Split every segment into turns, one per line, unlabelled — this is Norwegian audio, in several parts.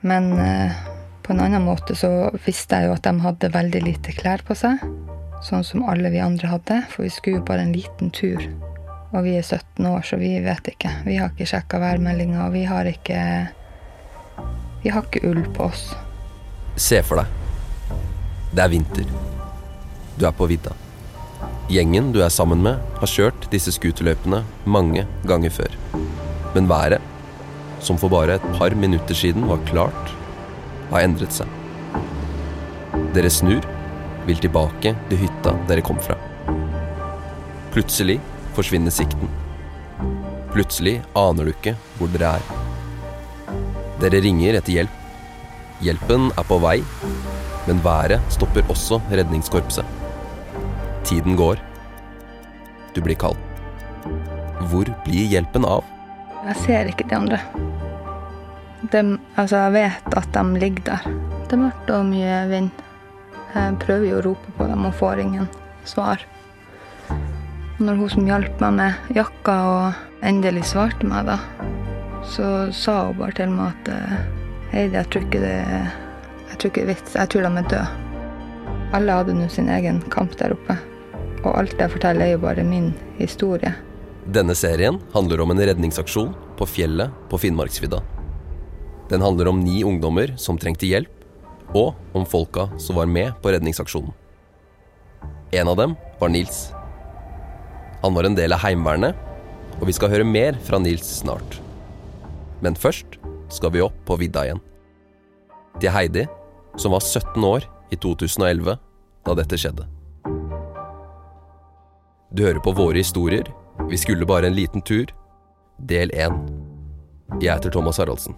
Men eh, på en annen måte så visste jeg jo at de hadde veldig lite klær på seg. Sånn som alle vi andre hadde, for vi skulle jo bare en liten tur. Og vi er 17 år, så vi vet ikke. Vi har ikke sjekka værmeldinga, og vi har ikke Vi har ikke ull på oss.
Se for deg. Det er vinter. Du er på vidda. Gjengen du er sammen med, har kjørt disse scooterløypene mange ganger før. Men været, som for bare et par minutter siden var klart, har endret seg. Dere snur, vil tilbake til hytta dere kom fra. Plutselig forsvinner sikten. Plutselig aner du ikke hvor dere er. Dere ringer etter hjelp. Hjelpen er på vei, men været stopper også redningskorpset. Tiden går. Du blir kald. Hvor blir hjelpen av?
Jeg ser ikke de andre. De, altså, jeg vet at de ligger der. Det er mørkt og mye vind. Jeg prøver jo å rope på dem og får ingen svar. Når hun som hjalp meg med jakka og endelig svarte meg, da, så sa hun bare til meg at eh, Heidi, jeg tror ikke det jeg tror ikke det er vits. Jeg tror de er døde. Alle hadde nå sin egen kamp der oppe. Og alt jeg forteller, er jo bare min historie.
Denne serien handler om en redningsaksjon på fjellet på Finnmarksvidda. Den handler om ni ungdommer som trengte hjelp, og om folka som var med på redningsaksjonen. En av dem var Nils. Han var en del av Heimevernet, og vi skal høre mer fra Nils snart. Men først skal vi opp på vidda igjen. Til Heidi, som var 17 år i 2011 da dette skjedde. Du hører på våre historier. Vi skulle bare en liten tur. Del 1. Jeg heter Thomas Haraldsen.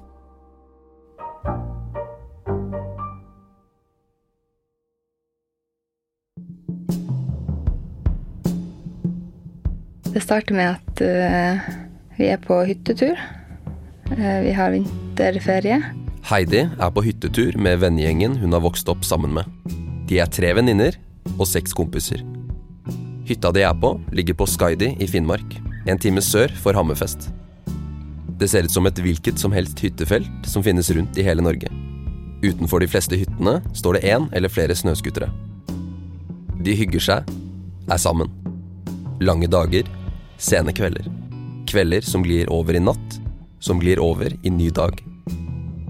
Det starter med at uh, vi er på hyttetur. Uh, vi har vinterferie.
Heidi er på hyttetur med vennegjengen hun har vokst opp sammen med. De er tre venninner og seks kompiser. Hytta de er på, ligger på Skaidi i Finnmark, en time sør for Hammerfest. Det ser ut som et hvilket som helst hyttefelt som finnes rundt i hele Norge. Utenfor de fleste hyttene står det én eller flere snøskutere. De hygger seg, er sammen. Lange dager, sene kvelder. Kvelder som glir over i natt, som glir over i ny dag.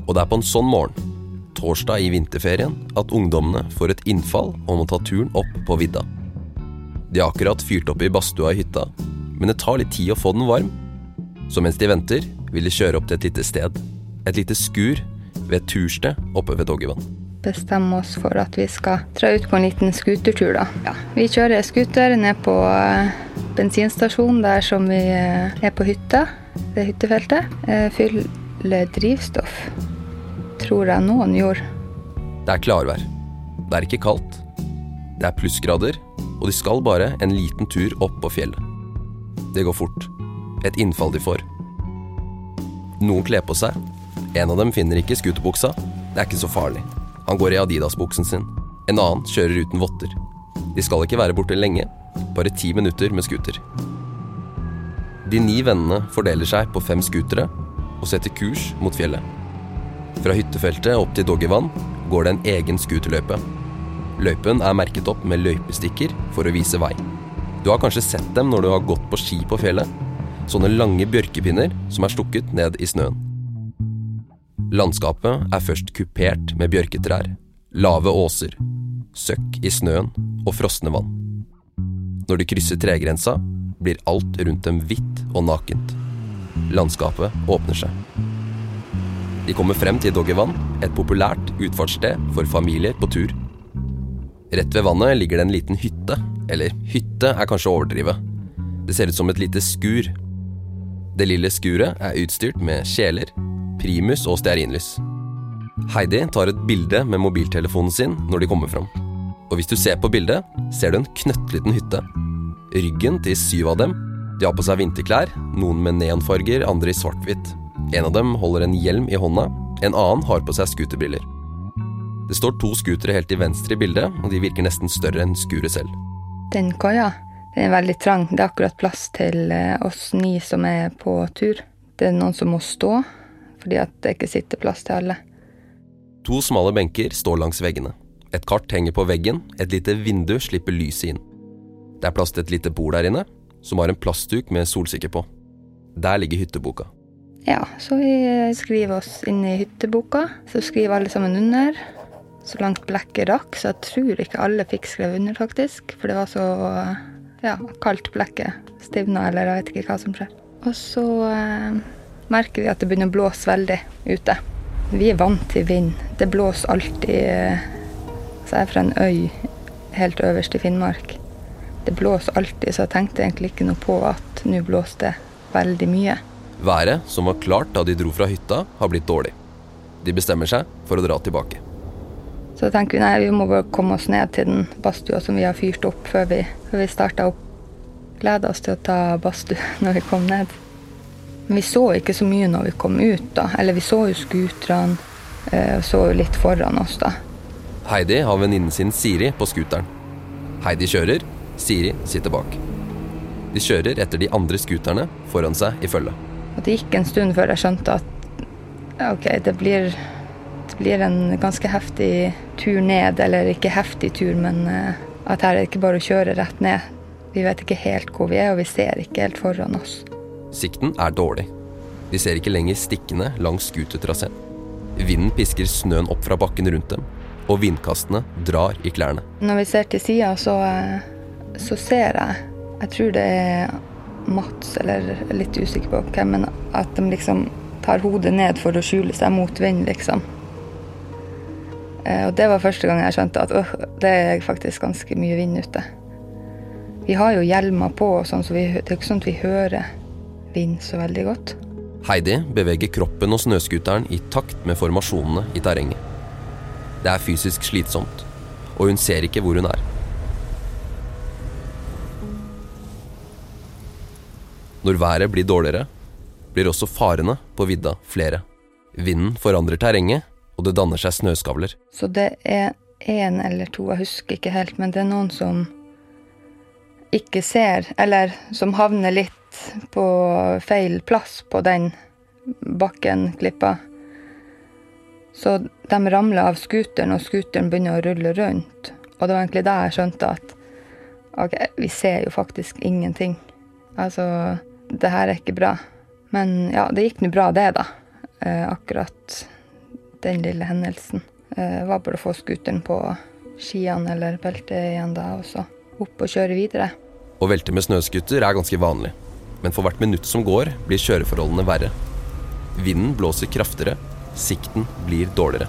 Og det er på en sånn morgen, torsdag i vinterferien, at ungdommene får et innfall om å ta turen opp på vidda. De har akkurat fyrt opp i badstua i hytta, men det tar litt tid å få den varm. Så mens de venter, vil de kjøre opp til et lite sted. Et lite skur ved et tursted oppe ved Doggevann
Bestemme oss for at vi skal dra ut på en liten skutertur, da. Ja, vi kjører skuter ned på bensinstasjonen der som vi eh, er på hytta. Det hyttefeltet. Eh, Fyller drivstoff. Tror jeg noen gjorde.
Det er klarvær. Det er ikke kaldt. Det er plussgrader, og de skal bare en liten tur opp på fjellet. Det går fort. Et innfall de får. Noen kler på seg. En av dem finner ikke skuterbuksa. Det er ikke så farlig. Han går i Adidas-buksen sin. En annen kjører uten votter. De skal ikke være borte lenge. Bare ti minutter med scooter. De ni vennene fordeler seg på fem scootere og setter kurs mot fjellet. Fra hyttefeltet opp til Doggervann går det en egen scooterløype. Løypen er merket opp med løypestikker for å vise vei. Du har kanskje sett dem når du har gått på ski på fjellet. Sånne lange bjørkepinner som er stukket ned i snøen. Landskapet er først kupert med bjørketrær, lave åser, søkk i snøen og frosne vann. Når de krysser tregrensa, blir alt rundt dem hvitt og nakent. Landskapet åpner seg. De kommer frem til Doggervann, et populært utfartssted for familier på tur. Rett ved vannet ligger det en liten hytte. Eller hytte er kanskje å overdrive. Det ser ut som et lite skur. Det lille skuret er utstyrt med kjeler, primus og stearinlys. Heidi tar et bilde med mobiltelefonen sin når de kommer fram. Og hvis du ser på bildet, ser du en knøttliten hytte. Ryggen til syv av dem. De har på seg vinterklær, noen med neonfarger, andre i svart-hvitt. En av dem holder en hjelm i hånda, en annen har på seg scooterbriller. Det står to scootere helt til venstre i bildet, og de virker nesten større enn skuret selv.
Den kaia den er veldig trang. Det er akkurat plass til eh, oss ni som er på tur. Det er noen som må stå, fordi at det ikke sitter plass til alle.
To smale benker står langs veggene. Et kart henger på veggen, et lite vindu slipper lyset inn. Det er plass til et lite bord der inne, som har en plastduk med solsikker på. Der ligger hytteboka.
Ja, så vi skriver oss inn i hytteboka. Så skriver alle sammen under. Så langt blekket rakk, så jeg tror ikke alle fikk skrevet under, faktisk. For det var så ja, kaldt blekket stivna, eller jeg vet ikke hva som skjer. Og så eh, merker vi at det begynner å blåse veldig ute. Vi er vant til vind. Det blåser alltid eh, Så jeg er fra en øy helt øverst i Finnmark. Det blåser alltid, så jeg tenkte egentlig ikke noe på at nå blåste det veldig mye.
Været, som var klart da de dro fra hytta, har blitt dårlig. De bestemmer seg for å dra tilbake.
Så tenker vi nei, vi må bare komme oss ned til den badstua som vi har fyrt opp før vi, før vi starta opp. Gleda oss til å ta badstue når vi kom ned. Men vi så ikke så mye når vi kom ut, da. Eller vi så jo scooterne, eh, og så jo litt foran oss, da.
Heidi har venninnen sin Siri på scooteren. Heidi kjører, Siri sitter bak. De kjører etter de andre scooterne foran seg i følge.
Det gikk en stund før jeg skjønte at ok, det blir, det blir en ganske heftig tur ned. Eller ikke heftig tur, men eh, at her er det ikke bare å kjøre rett ned. Vi vet ikke helt hvor vi er, og vi ser ikke helt foran oss.
Sikten er dårlig. De ser ikke lenger stikkene langs scootertraseen. Vinden pisker snøen opp fra bakken rundt dem, og vindkastene drar i klærne.
Når vi ser til sida, så, eh, så ser jeg Jeg tror det er Mats, eller er litt usikker på hvem, men at de liksom tar hodet ned for å skjule seg mot vind, liksom. Eh, Og det var første gang jeg skjønte at øh, det er faktisk ganske mye vind ute. Vi har jo hjelmer på, sånn, så vi, det er ikke sånn at vi hører vind så veldig godt.
Heidi beveger kroppen og snøscooteren i takt med formasjonene i terrenget. Det er fysisk slitsomt, og hun ser ikke hvor hun er. Når været blir dårligere, blir også farene på vidda flere. Vinden forandrer terrenget, og det danner seg snøskavler.
Så det er én eller to, jeg husker ikke helt, men det er noen som ikke ser, eller som havner litt på feil plass på den bakken, klippa. Så de ramla av scooteren, og scooteren begynner å rulle rundt. Og det var egentlig da jeg skjønte at OK, vi ser jo faktisk ingenting. Altså, det her er ikke bra. Men ja, det gikk nå bra, det, da. Eh, akkurat den lille hendelsen. Eh, var bare å få scooteren på skiene eller beltet igjen da, og så opp og kjøre videre.
Å velte med snøscooter er ganske vanlig, men for hvert minutt som går, blir kjøreforholdene verre. Vinden blåser kraftigere, sikten blir dårligere.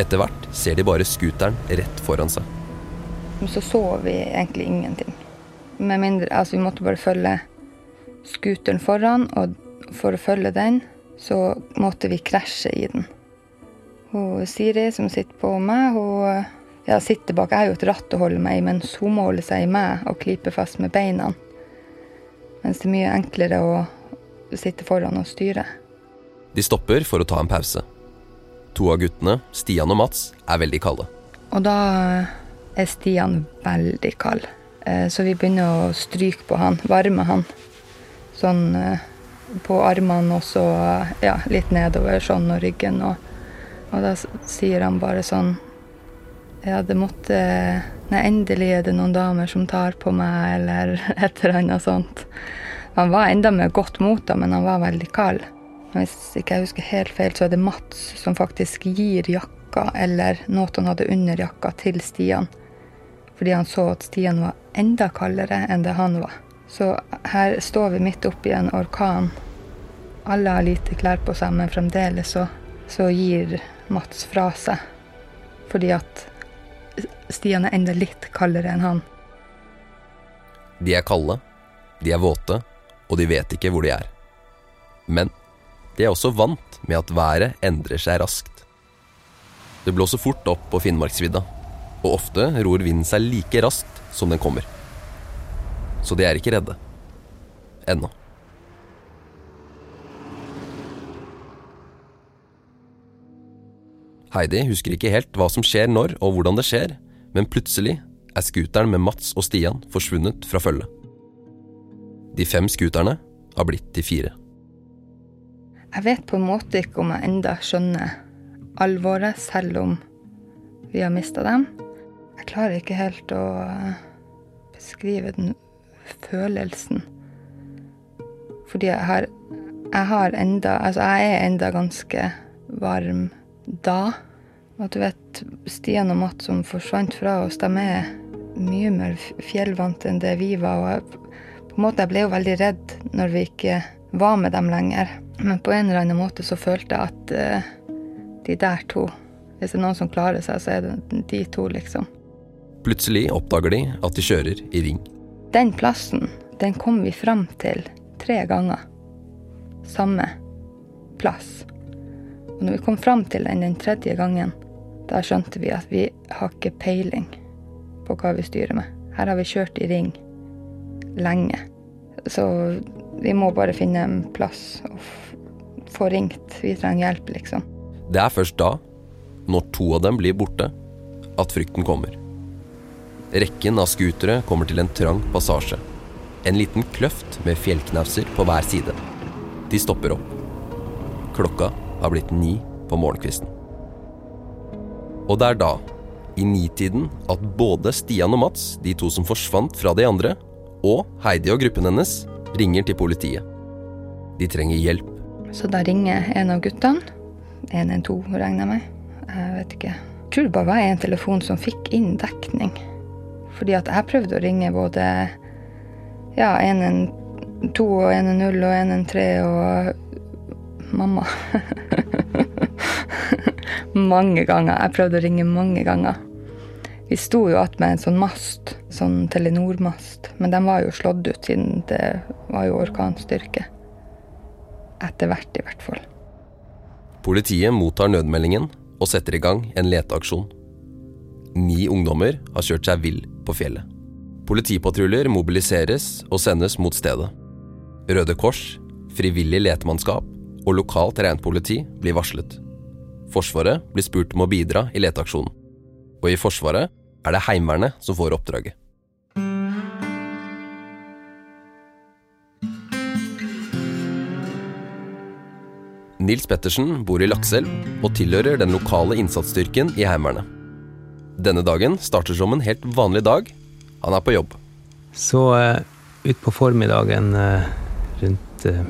Etter hvert ser de bare scooteren rett foran seg.
Så så vi egentlig ingenting. Med mindre, altså Vi måtte bare følge scooteren foran, og for å følge den, så måtte vi krasje i den. Hun Siri, som sitter på meg, hun ja, sitter bak. Jeg har jo et ratt å holde meg i, mens hun må holde seg i meg og klype fast med beina. Mens det er mye enklere å sitte foran og styre.
De stopper for å ta en pause. To av guttene, Stian og Mats, er veldig kalde.
Og da er Stian veldig kald. Eh, Så vi begynner å stryke på han, varme han. Sånn eh, på armene og så ja, litt nedover sånn og ryggen. Og, og da sier han bare sånn Ja, det måtte Nei, endelig er det noen damer som tar på meg, eller et eller annet sånt. Han var enda med godt mot, da, men han var veldig kald. Hvis ikke jeg husker helt feil, så er det Mats som faktisk gir jakka eller noe han hadde under jakka, til Stian. Fordi han så at Stian var enda kaldere enn det han var. Så her står vi midt oppi en orkan. Alle har lite klær på seg, men fremdeles så, så gir Mats fra seg. Fordi at Stian er enda litt kaldere enn han.
De er kalde, de er våte, og de vet ikke hvor de er. Men de er også vant med at været endrer seg raskt. Det blåser fort opp på Finnmarksvidda, og ofte ror vinden seg like raskt som den kommer. Så de er ikke redde. Ennå. Heidi husker ikke helt hva som skjer når og hvordan det skjer, men plutselig er scooteren med Mats og Stian forsvunnet fra følget. De fem scooterne har blitt til fire.
Jeg vet på en måte ikke om jeg enda skjønner alvoret, selv om vi har mista dem. Jeg klarer ikke helt å eh, beskrive den følelsen. Fordi jeg har, jeg har enda Altså, jeg er enda ganske varm da. Og du vet, Stian og Matt som forsvant fra oss, de er mye mer fjellvante enn det vi var. Og jeg, på en måte, jeg ble jo veldig redd når vi ikke var med dem lenger. Men på en eller annen måte så følte jeg at uh, de der to Hvis det er noen som klarer seg, så er det de to, liksom.
Plutselig oppdager de at de kjører i ring.
Den plassen, den kom vi fram til tre ganger. Samme plass. Og når vi kom fram til den den tredje gangen, da skjønte vi at vi har ikke peiling på hva vi styrer med. Her har vi kjørt i ring lenge. Så vi må bare finne en plass og få ringt. Vi trenger hjelp, liksom.
Det er først da, når to av dem blir borte, at frykten kommer. Rekken av scootere kommer til en trang passasje. En liten kløft med fjellknauser på hver side. De stopper opp. Klokka har blitt ni på morgenkvisten. Og det er da, i nitiden, at både Stian og Mats, de to som forsvant fra de andre, og Heidi og gruppen hennes ringer til politiet. De trenger hjelp.
Så da ringer en av guttene. 112, regner jeg med. Jeg vet ikke. Jeg tror det bare var en telefon som fikk inn dekning. Fordi at jeg prøvde å ringe både ja, 112 og 110 og 113 og mamma. mange ganger. Jeg prøvde å ringe mange ganger. Vi sto jo med en sånn mast, sånn Telenor-mast, men den var jo slått ut siden det var jo orkanstyrke. Etter hvert, i hvert fall.
Politiet mottar nødmeldingen og setter i gang en leteaksjon. Ni ungdommer har kjørt seg vill på fjellet. Politipatruljer mobiliseres og sendes mot stedet. Røde Kors, frivillig letemannskap og lokalt reinpoliti blir varslet. Forsvaret blir spurt om å bidra i leteaksjonen. Og i Forsvaret er det Heimevernet som får oppdraget. Nils Pettersen bor i Lakselv og tilhører den lokale innsatsstyrken i Heimevernet. Denne dagen starter som en helt vanlig dag. Han er på jobb.
Så uh, utpå formiddagen uh, rundt uh,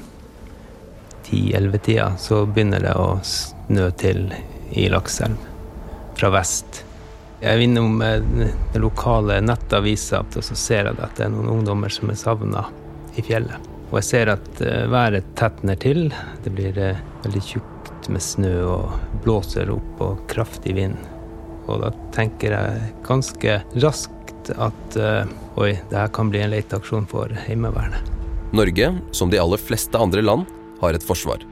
10-11-tida så begynner det å snø til i Lakselv fra vest. Jeg er innom den lokale nettavisa og så ser jeg at det er noen ungdommer som er savna i fjellet. Og jeg ser at uh, været tetner til. Det blir uh, veldig tjukt med snø og blåser opp og kraftig vind. Og da tenker jeg ganske raskt at oi, det her kan bli en leteaksjon for Heimevernet.
Norge, som de aller fleste andre land, har et forsvar.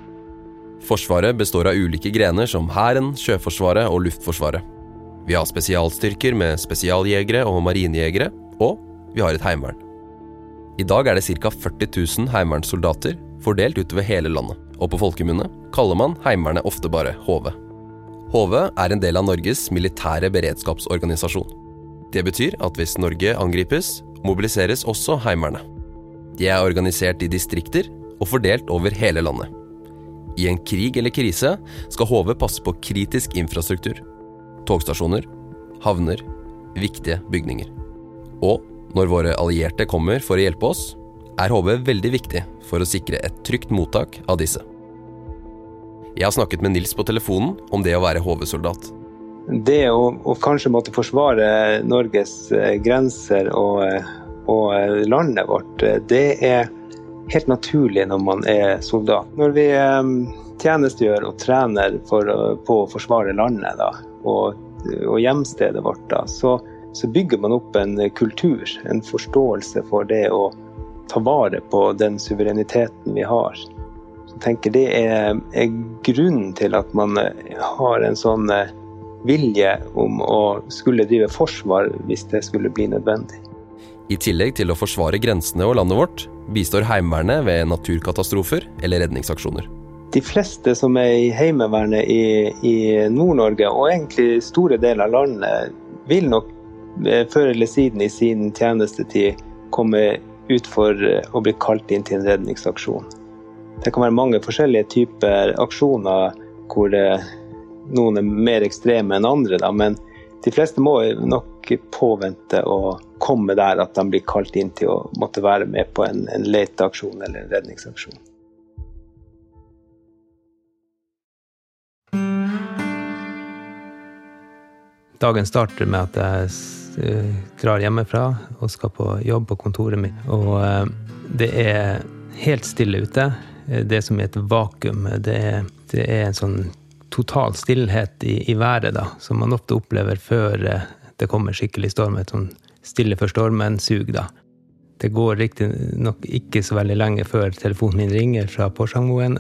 Forsvaret består av ulike grener som Hæren, Sjøforsvaret og Luftforsvaret. Vi har spesialstyrker med spesialjegere og marinejegere, og vi har et heimevern. I dag er det ca. 40 000 heimevernssoldater fordelt utover hele landet, og på folkemunne kaller man Heimevernet ofte bare HV. HV er en del av Norges militære beredskapsorganisasjon. Det betyr at hvis Norge angripes, mobiliseres også Heimevernet. De er organisert i distrikter og fordelt over hele landet. I en krig eller krise skal HV passe på kritisk infrastruktur. Togstasjoner, havner, viktige bygninger. Og når våre allierte kommer for å hjelpe oss, er HV veldig viktig for å sikre et trygt mottak av disse. Jeg har snakket med Nils på telefonen om det å være HV-soldat.
Det å, å, kanskje måtte forsvare Norges eh, grenser og, eh, og eh, landet vårt, det er helt naturlig når man er soldat. Når vi tjenestegjør og trener for, på å forsvare landet da, og, og hjemstedet vårt, da, så, så, bygger man opp en kultur, en forståelse for det å ta vare på den suvereniteten vi har. Jeg tenker Det er, er grunnen til at man har en sånn eh, vilje om å skulle drive forsvar hvis det skulle bli nødvendig.
I tillegg til å forsvare grensene og landet vårt, bistår Heimevernet ved naturkatastrofer eller redningsaksjoner.
De fleste som er i Heimevernet i, i Nord-Norge, og egentlig store deler av landet, vil nok eh, før eller siden i sin tjenestetid komme ut for eh, å bli kalt inn til en redningsaksjon. Det kan være mange forskjellige typer aksjoner hvor noen er mer ekstreme enn andre, da, men de fleste må nok påvente å komme der at de blir kalt inn til å måtte være med på en, en leteaksjon eller en redningsaksjon.
Dagen starter med at jeg eh, drar hjemmefra og skal på jobb på kontoret mitt. Og eh, det er helt stille ute. Det er som i et vakuum. Det er, det er en sånn total stillhet i, i, været, da, som man ofte opplever før eh, det kommer skikkelig storm. Et sånn stille før stormen-sug, da. Det går riktignok ikke så veldig lenge før telefonen min ringer fra Porsangmoen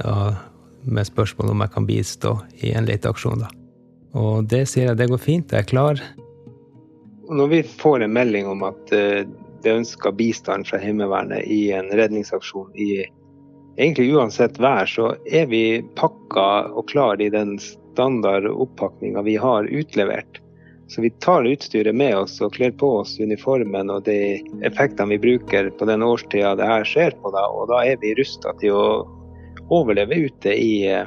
med spørsmål om jeg kan bistå i en leteaksjon, da. Og det sier jeg, det går fint, jeg er klar.
Når vi får en melding om at eh, det ønsker bistand fra Heimevernet i en redningsaksjon i egentlig uansett vær, så er vi pakka og klar i den standard oppakninga vi har utlevert. Så vi tar utstyret med oss og kler på oss uniformen og de effektene vi bruker på den årstida det her skjer på, da, og da er vi rusta til å overleve ute i eh,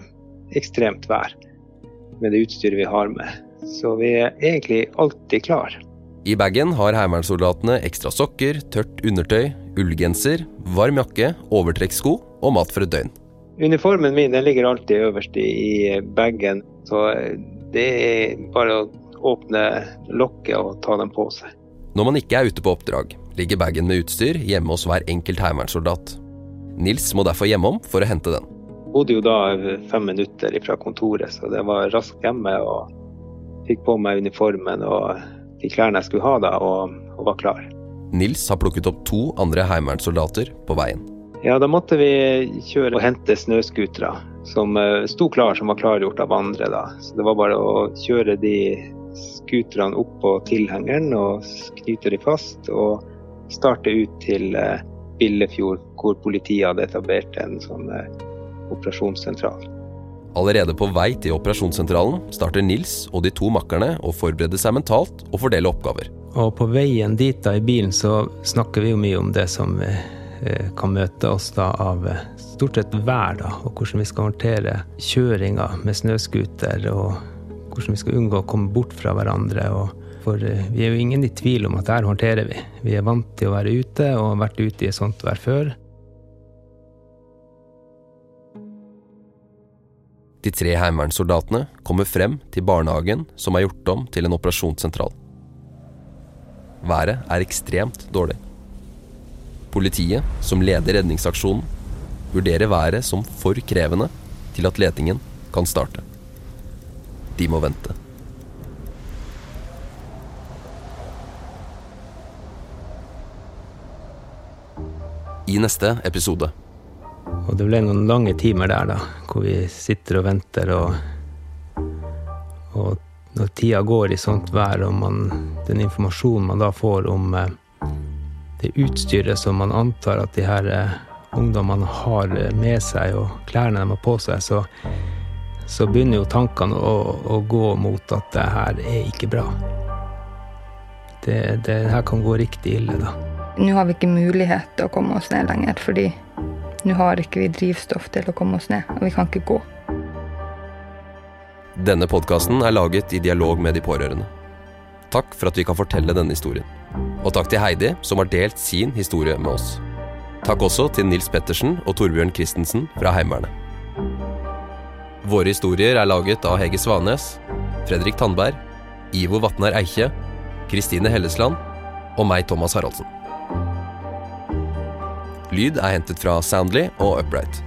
ekstremt vær med det utstyret vi har med. Så vi er egentlig alltid klar.
I bagen har heimevernssoldatene ekstra sokker, tørt undertøy, ullgenser, varm jakke, overtrekkssko og mat for et døgn.
Uniformen min den ligger alltid øverst i bagen, så det er bare å åpne lokket og ta den på seg.
Når man ikke er ute på oppdrag, ligger bagen med utstyr hjemme hos hver enkelt heimevernssoldat. Nils må derfor hjemom for å hente den
bodde jo da fem minutter fra kontoret, så det var raskt hjemme. og Fikk på meg uniformen og de klærne jeg skulle ha da, og, og var klar.
Nils har plukket opp to andre heimevernssoldater på veien.
Ja, da måtte vi kjøre og hente snøscootere som uh, sto klar, som var klargjort av andre. da. Så det var bare å kjøre de scooterne opp på tilhengeren og knyte de fast, og starte ut til uh, Billefjord, hvor politiet hadde etablert en sånn uh, operasjonssentral.
Allerede på vei til operasjonssentralen starter Nils og de to makkerne å forberede seg mentalt og fordele oppgaver.
Og på veien dit da i bilen så snakker vi jo mye om det som eh, kan møte oss da av eh, stort sett vær, da, og hvordan vi skal håndtere kjøringa med snøscooter, og hvordan vi skal unngå å komme bort fra hverandre. og for eh, vi er jo ingen i tvil om at der håndterer vi. Vi er vant til å være ute og har vært ute i et sånt vær før.
De tre heimevernssoldatene kommer frem til barnehagen som er gjort om til en operasjonssentral. Været er ekstremt dårlig. Politiet, som leder redningsaksjonen, vurderer været som for krevende til at letingen kan starte. De må vente. I neste episode
og det ble noen lange timer der, da, hvor vi sitter og venter, og, og når tida går i sånt vær, og man, den informasjonen man da får om eh, det utstyret som man antar at de her eh, ungdommene har med seg, og klærne de har på seg, så, så begynner jo tankene å, å, gå mot at det her er ikke bra. Det, det her kan gå riktig ille, da.
Nå har vi ikke mulighet til å komme oss ned lenger, fordi nå har ikke vi drivstoff til å komme oss ned, og vi kan ikke gå.
Denne podkasten er laget i dialog med de pårørende. Takk for at vi kan fortelle denne historien. Og takk til Heidi, som har delt sin historie med oss. Takk også til Nils Pettersen og Torbjørn Christensen fra Heimevernet. Våre historier er laget av Hege Svanes, Fredrik Tandberg, Ivo Vatnar Eikje, Kristine Hellesland og meg, Thomas Haraldsen. Lyd er hentet fra Soundly og Upright.